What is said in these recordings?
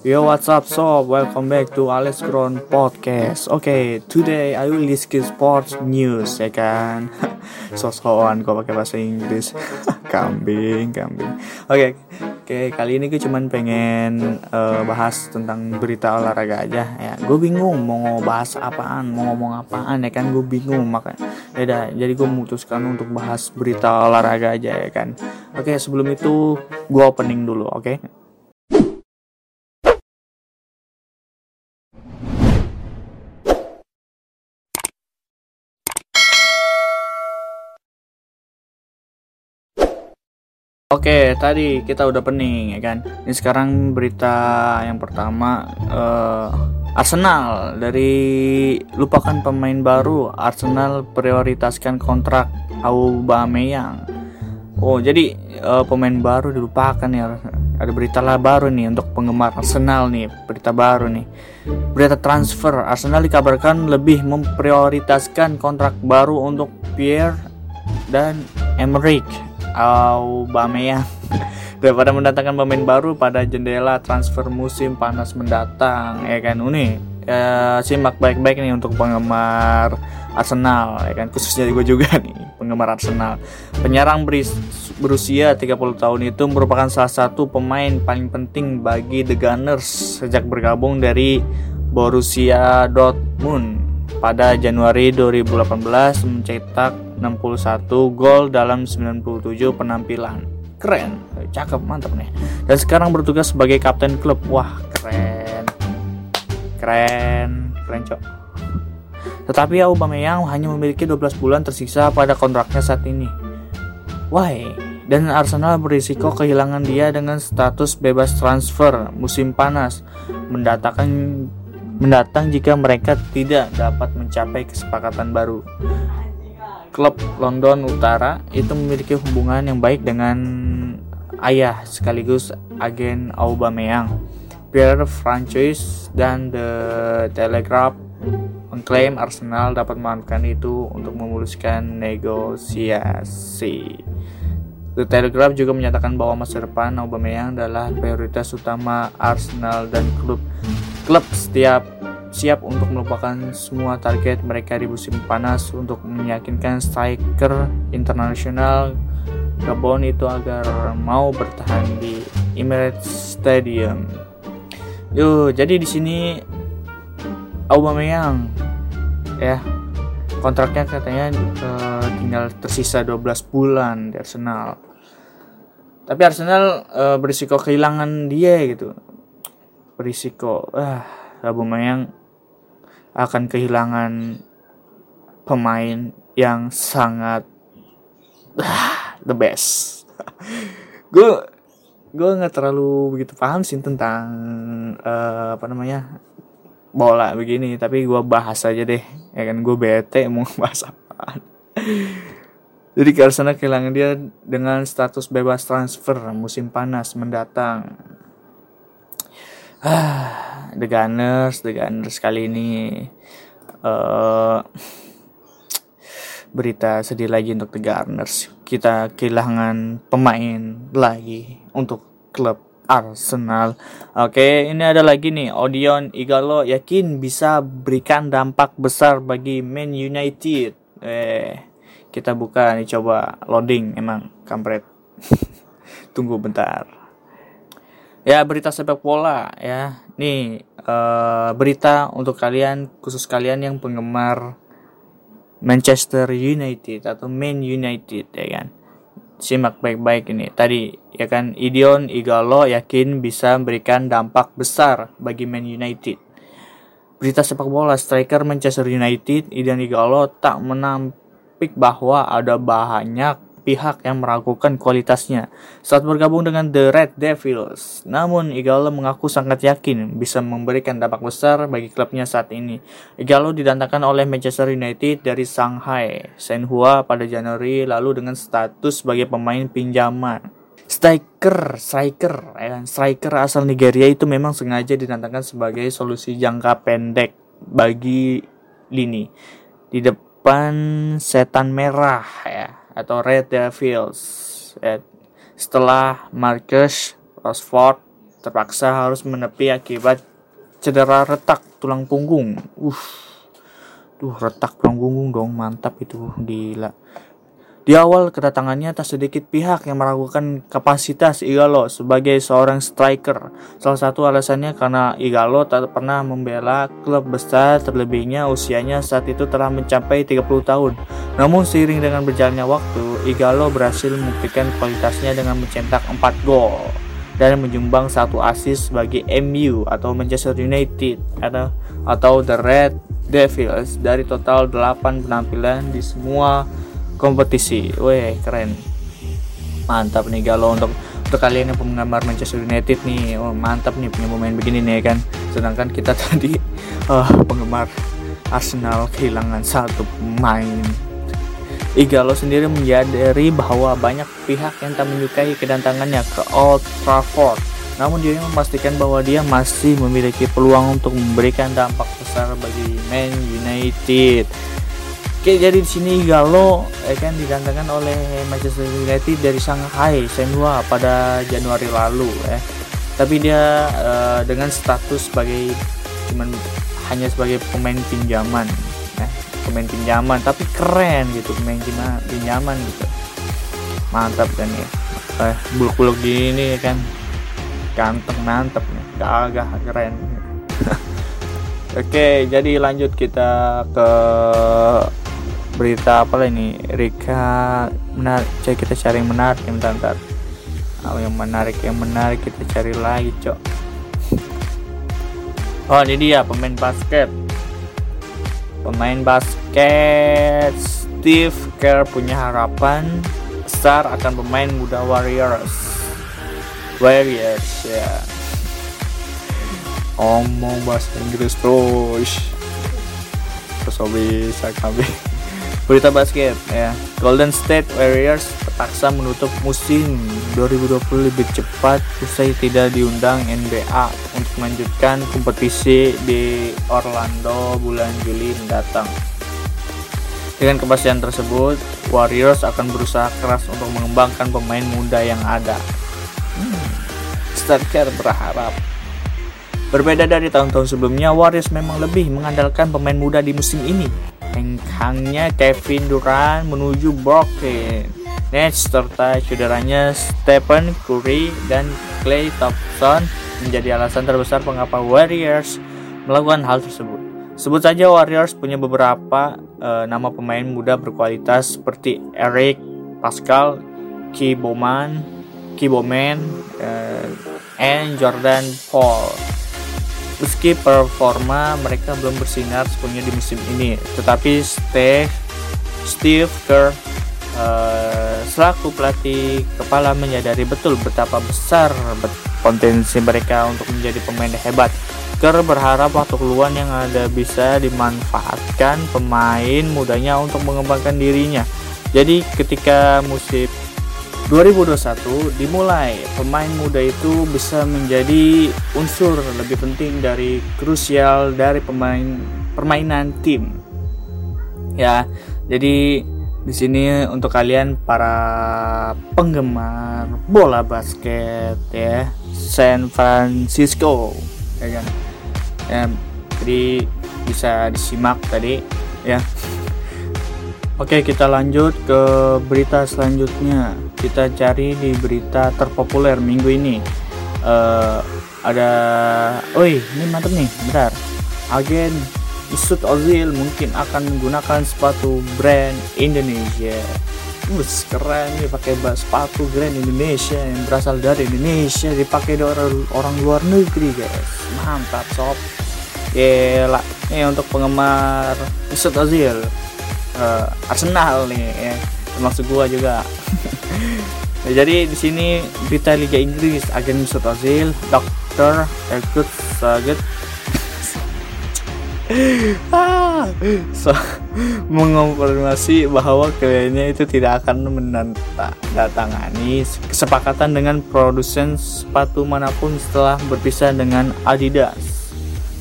Yo, what's up, so welcome back to Alex Grown Podcast. Okay, today I will discuss sports news, ya kan? So-soan kok pakai bahasa Inggris. kambing, kambing. Oke, okay, oke kali ini gue cuman pengen uh, bahas tentang berita olahraga aja ya. Gue bingung mau bahas apaan, mau ngomong apaan ya kan? Gue bingung makanya. Ya jadi gue memutuskan untuk bahas berita olahraga aja ya kan. Oke, okay, sebelum itu gue opening dulu, oke? Okay? Oke, tadi kita udah pening ya kan. Ini sekarang berita yang pertama uh, Arsenal dari lupakan pemain baru, Arsenal prioritaskan kontrak Aubameyang. Oh, jadi uh, pemain baru dilupakan ya. Ada berita lah baru nih untuk penggemar Arsenal nih, berita baru nih. Berita transfer, Arsenal dikabarkan lebih memprioritaskan kontrak baru untuk Pierre dan Emerick Aubameyang daripada mendatangkan pemain baru pada jendela transfer musim panas mendatang ya kan ini ya, simak baik-baik nih untuk penggemar Arsenal ya kan? Khususnya gue juga nih penggemar Arsenal. Penyerang berusia 30 tahun itu merupakan salah satu pemain paling penting bagi The Gunners sejak bergabung dari Borussia Dortmund pada Januari 2018 mencetak 61 gol dalam 97 penampilan. Keren, cakep, mantap nih. Dan sekarang bertugas sebagai kapten klub. Wah, keren. Keren, keren, cok. Tetapi Aubameyang hanya memiliki 12 bulan tersisa pada kontraknya saat ini. Why? Dan Arsenal berisiko kehilangan dia dengan status bebas transfer musim panas mendatangkan mendatang jika mereka tidak dapat mencapai kesepakatan baru klub London Utara itu memiliki hubungan yang baik dengan ayah sekaligus agen Aubameyang. Pierre Francois dan The Telegraph mengklaim Arsenal dapat memanfaatkan itu untuk memuluskan negosiasi. The Telegraph juga menyatakan bahwa masa depan Aubameyang adalah prioritas utama Arsenal dan klub klub setiap siap untuk melupakan semua target mereka di musim panas untuk meyakinkan striker internasional Gabon itu agar mau bertahan di Emirates Stadium. Yo, jadi di sini Aubameyang ya kontraknya katanya uh, tinggal tersisa 12 bulan di Arsenal. Tapi Arsenal uh, berisiko kehilangan dia gitu. Berisiko ah Aubameyang akan kehilangan pemain yang sangat ah, the best. gue gue nggak terlalu begitu paham sih tentang uh, apa namanya bola begini tapi gue bahas aja deh ya kan? Gue bete mau bahas apa jadi Arsenal kehilangan dia dengan status bebas transfer musim panas mendatang ah The Gunners The Gunners kali ini uh, berita sedih lagi untuk The Gunners kita kehilangan pemain lagi untuk klub Arsenal. Oke, ini ada lagi nih. Odion Igalo yakin bisa berikan dampak besar bagi Man United. Eh, kita buka nih coba loading emang kampret. Tunggu bentar. Ya berita sepak bola ya. Nih uh, berita untuk kalian khusus kalian yang penggemar Manchester United atau Man United ya kan. Simak baik-baik ini. Tadi ya kan Idion Igalo yakin bisa memberikan dampak besar bagi Man United. Berita sepak bola striker Manchester United Idion Igalo tak menampik bahwa ada banyak pihak yang meragukan kualitasnya saat bergabung dengan The Red Devils. Namun Igalo mengaku sangat yakin bisa memberikan dampak besar bagi klubnya saat ini. Igalo didatangkan oleh Manchester United dari Shanghai Shenhua pada Januari lalu dengan status sebagai pemain pinjaman. Striker, striker, kan? striker asal Nigeria itu memang sengaja didatangkan sebagai solusi jangka pendek bagi lini di depan setan merah ya atau Red Devils ya, setelah Marcus Rashford terpaksa harus menepi akibat cedera retak tulang punggung. Uh, tuh retak tulang punggung dong, mantap itu, gila. Di awal kedatangannya tak sedikit pihak yang meragukan kapasitas Igalo sebagai seorang striker. Salah satu alasannya karena Igalo tak pernah membela klub besar terlebihnya usianya saat itu telah mencapai 30 tahun. Namun seiring dengan berjalannya waktu, Igalo berhasil membuktikan kualitasnya dengan mencetak 4 gol dan menyumbang satu assist bagi MU atau Manchester United atau atau The Red Devils dari total 8 penampilan di semua kompetisi. Weh, keren. Mantap nih kalau untuk untuk kalian yang penggemar Manchester United nih, oh, mantap nih punya pemain begini nih kan. Sedangkan kita tadi uh, penggemar Arsenal kehilangan satu pemain. Igalo sendiri menyadari bahwa banyak pihak yang tak menyukai kedatangannya ke Old Trafford. Namun dia memastikan bahwa dia masih memiliki peluang untuk memberikan dampak besar bagi Man United. Oke, jadi di sini Galo eh, kan didatangkan oleh Manchester United dari Shanghai Shenhua pada Januari lalu ya. Tapi dia eh, dengan status sebagai cuman hanya sebagai pemain pinjaman ya. pemain pinjaman tapi keren gitu pemain pinjaman gitu mantap kan ya eh, buluk-buluk gini ya kan ganteng mantep nih gagah keren Oke, jadi lanjut kita ke berita apa ini? Rika menarik kita cari yang menarik yang bentar. Oh, yang menarik yang menarik kita cari lagi cok. Oh ini dia pemain basket. Pemain basket Steve Kerr punya harapan besar akan pemain muda Warriors. Warriors ya. Omong bahasa Inggris terus terus bisa kami Berita basket ya. Golden State Warriors terpaksa menutup musim 2020 lebih cepat usai tidak diundang NBA untuk melanjutkan kompetisi di Orlando bulan Juli mendatang. Dengan kepastian tersebut, Warriors akan berusaha keras untuk mengembangkan pemain muda yang ada. Hmm, Starker berharap Berbeda dari tahun-tahun sebelumnya, Warriors memang lebih mengandalkan pemain muda di musim ini hengkangnya Kevin Durant menuju Brooklyn Nets serta cederanya Stephen Curry dan Klay Thompson menjadi alasan terbesar mengapa Warriors melakukan hal tersebut. Sebut saja Warriors punya beberapa uh, nama pemain muda berkualitas seperti Eric Pascal, Kiboman, Kiboman, uh, and Jordan Paul. Meski performa mereka belum bersinar sepenuhnya di musim ini, tetapi Steve, Steve Kerr uh, selaku pelatih kepala menyadari betul betapa besar potensi mereka untuk menjadi pemain hebat. Kerr berharap waktu keluar yang ada bisa dimanfaatkan pemain mudanya untuk mengembangkan dirinya. Jadi ketika musim 2021 dimulai, pemain muda itu bisa menjadi unsur lebih penting dari krusial dari pemain permainan tim. Ya, jadi di sini untuk kalian para penggemar bola basket ya, San Francisco, ya kan. Ya, jadi bisa disimak tadi ya. Oke, kita lanjut ke berita selanjutnya. Kita cari di berita terpopuler minggu ini. Uh, ada, oi, ini mantep nih, bentar. Agen Mesut Ozil mungkin akan menggunakan sepatu brand Indonesia. Bus keren nih pakai sepatu brand Indonesia yang berasal dari Indonesia dipakai orang orang luar negeri guys. Mantap sob. Gila. Nih untuk penggemar Mesut Ozil uh, Arsenal nih ya termasuk gua juga nah, jadi di sini berita Liga Inggris agen Mesut Ozil Dr. Erkut Saget ah, so, mengonfirmasi bahwa kliennya itu tidak akan menandatangani kesepakatan dengan produsen sepatu mana pun setelah berpisah dengan Adidas.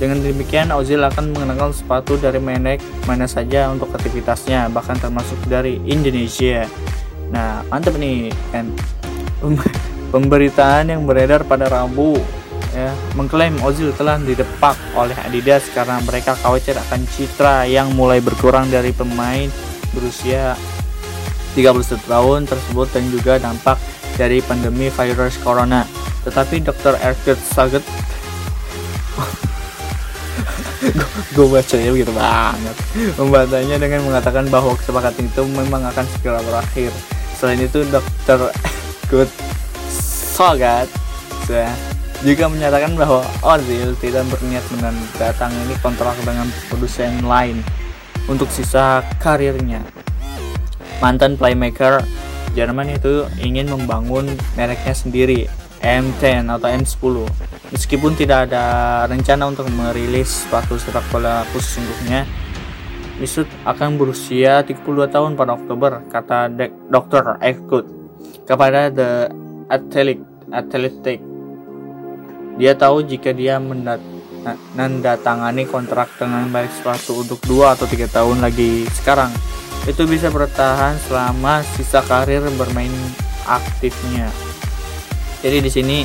Dengan demikian, Ozil akan mengenakan sepatu dari merek mana saja untuk aktivitasnya, bahkan termasuk dari Indonesia. Nah, mantap nih kan. Pemberitaan yang beredar pada Rabu ya, mengklaim Ozil telah didepak oleh Adidas karena mereka khawatir akan citra yang mulai berkurang dari pemain berusia 31 tahun tersebut dan juga dampak dari pandemi virus corona. Tetapi Dr. Erkut Saget gue bacanya begitu banget. Membantahnya dengan mengatakan bahwa kesepakatan itu memang akan segera berakhir. Selain itu Dr. Good Saget juga menyatakan bahwa Ozil tidak berniat menandatangani kontrak dengan produsen lain untuk sisa karirnya. Mantan playmaker Jerman itu ingin membangun mereknya sendiri M10 atau M10 meskipun tidak ada rencana untuk merilis sepatu sepak bola khusus untuknya Mesut akan berusia 32 tahun pada Oktober kata Dr. Ekut kepada The Athletic, Athletic dia tahu jika dia menandatangani kontrak dengan merek sepatu untuk 2 atau 3 tahun lagi sekarang itu bisa bertahan selama sisa karir bermain aktifnya. Jadi di sini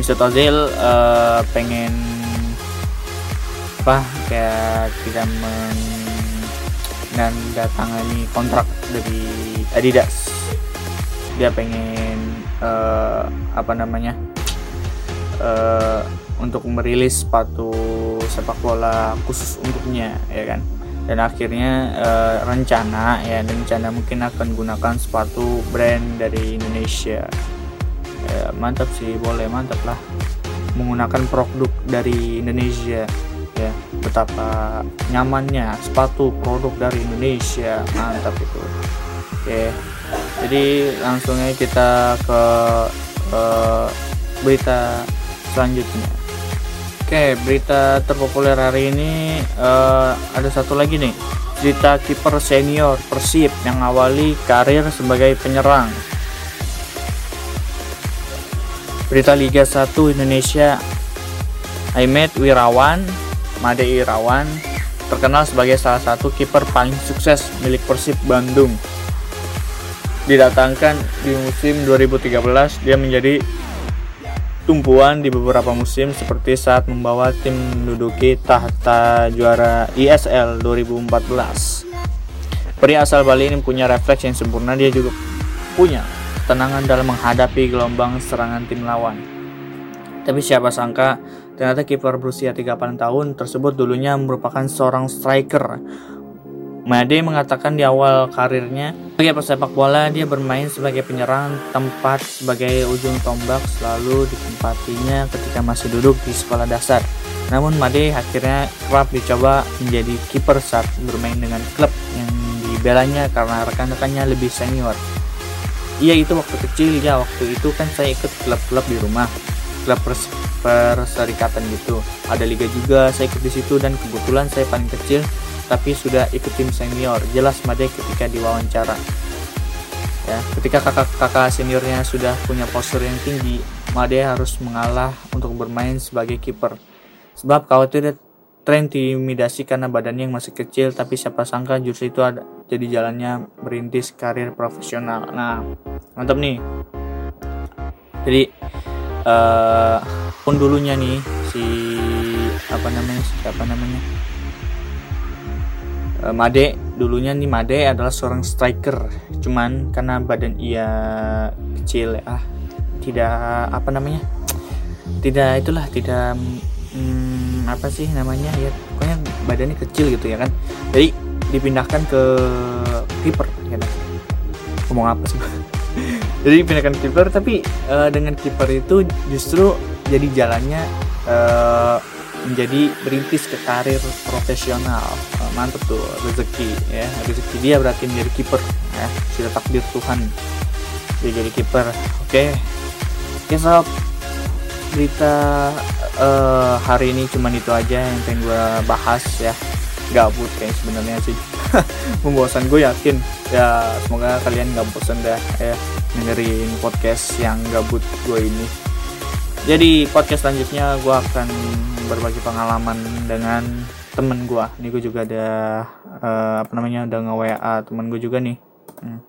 Mr. Ozil uh, pengen apa kayak tidak menandatangani kontrak dari Adidas. Dia pengen uh, apa namanya? Uh, untuk merilis sepatu sepak bola khusus untuknya ya kan dan akhirnya e, rencana ya rencana mungkin akan gunakan sepatu brand dari Indonesia mantap sih boleh mantap lah. Menggunakan produk dari Indonesia ya. Betapa nyamannya sepatu produk dari Indonesia. Mantap itu. Oke. Jadi langsungnya kita ke, ke berita selanjutnya. Oke, berita terpopuler hari ini uh, ada satu lagi nih. Cerita kiper senior Persib yang awali karir sebagai penyerang. Berita Liga 1 Indonesia. Ahmed Wirawan, Made Irawan terkenal sebagai salah satu kiper paling sukses milik Persib Bandung. Didatangkan di musim 2013, dia menjadi tumpuan di beberapa musim seperti saat membawa tim menduduki tahta juara ISL 2014. Pria asal Bali ini punya refleks yang sempurna, dia juga punya ketenangan dalam menghadapi gelombang serangan tim lawan. Tapi siapa sangka ternyata kiper berusia 38 tahun tersebut dulunya merupakan seorang striker Made mengatakan di awal karirnya sebagai pesepak bola dia bermain sebagai penyerang tempat sebagai ujung tombak selalu ditempatinya ketika masih duduk di sekolah dasar. Namun Made akhirnya kerap dicoba menjadi kiper saat bermain dengan klub yang dibelanya karena rekan-rekannya lebih senior. Iya itu waktu kecil ya waktu itu kan saya ikut klub-klub di rumah klub pers perserikatan gitu ada liga juga saya ikut di situ dan kebetulan saya paling kecil tapi sudah ikut tim senior. Jelas Made ketika diwawancara. Ya, ketika kakak-kakak seniornya sudah punya postur yang tinggi, Made harus mengalah untuk bermain sebagai kiper. Sebab khawatir terintimidasi karena badannya yang masih kecil, tapi siapa sangka justru itu ada jadi jalannya merintis karir profesional. Nah, mantap nih. Jadi uh, pun dulunya nih si apa namanya siapa namanya? Eh, Made. Dulunya nih Made adalah seorang striker. Cuman karena badan ia kecil ah tidak apa namanya? Tidak itulah tidak hmm, apa sih namanya ya pokoknya badannya kecil gitu ya kan. Jadi dipindahkan ke kiper ya kan? Ngomong apa sih? Jadi dipindahkan kiper tapi uh, dengan kiper itu justru jadi jalannya uh, menjadi berintis ke karir profesional. Uh, mantep tuh rezeki ya. Rezeki dia berarti menjadi kiper ya. Sudah takdir Tuhan dia jadi kiper oke. Okay. oke sob berita uh, hari ini cuman itu aja yang pengen gue bahas ya gabut kayak sebenarnya sih. Membosan gue yakin. Ya semoga kalian gak bosan dah ya dengerin podcast yang gabut gue ini. Jadi podcast selanjutnya gue akan berbagi pengalaman dengan temen gue ini gue juga ada uh, apa namanya udah nge WA temen gue juga nih. Hmm.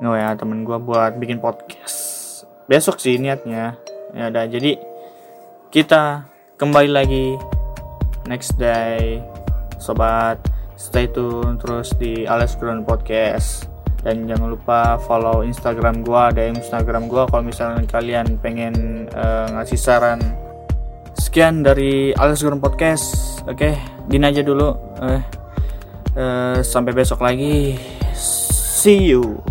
nge WA temen gue buat bikin podcast. Besok sih niatnya. Ya udah jadi kita kembali lagi next day. Sobat stay tune terus di Alex Ground Podcast. Dan jangan lupa follow Instagram gua ada Instagram gua. Kalau misalnya kalian pengen uh, ngasih saran sekian dari Alex Ground Podcast. Oke okay, gini aja dulu. Uh, uh, sampai besok lagi. See you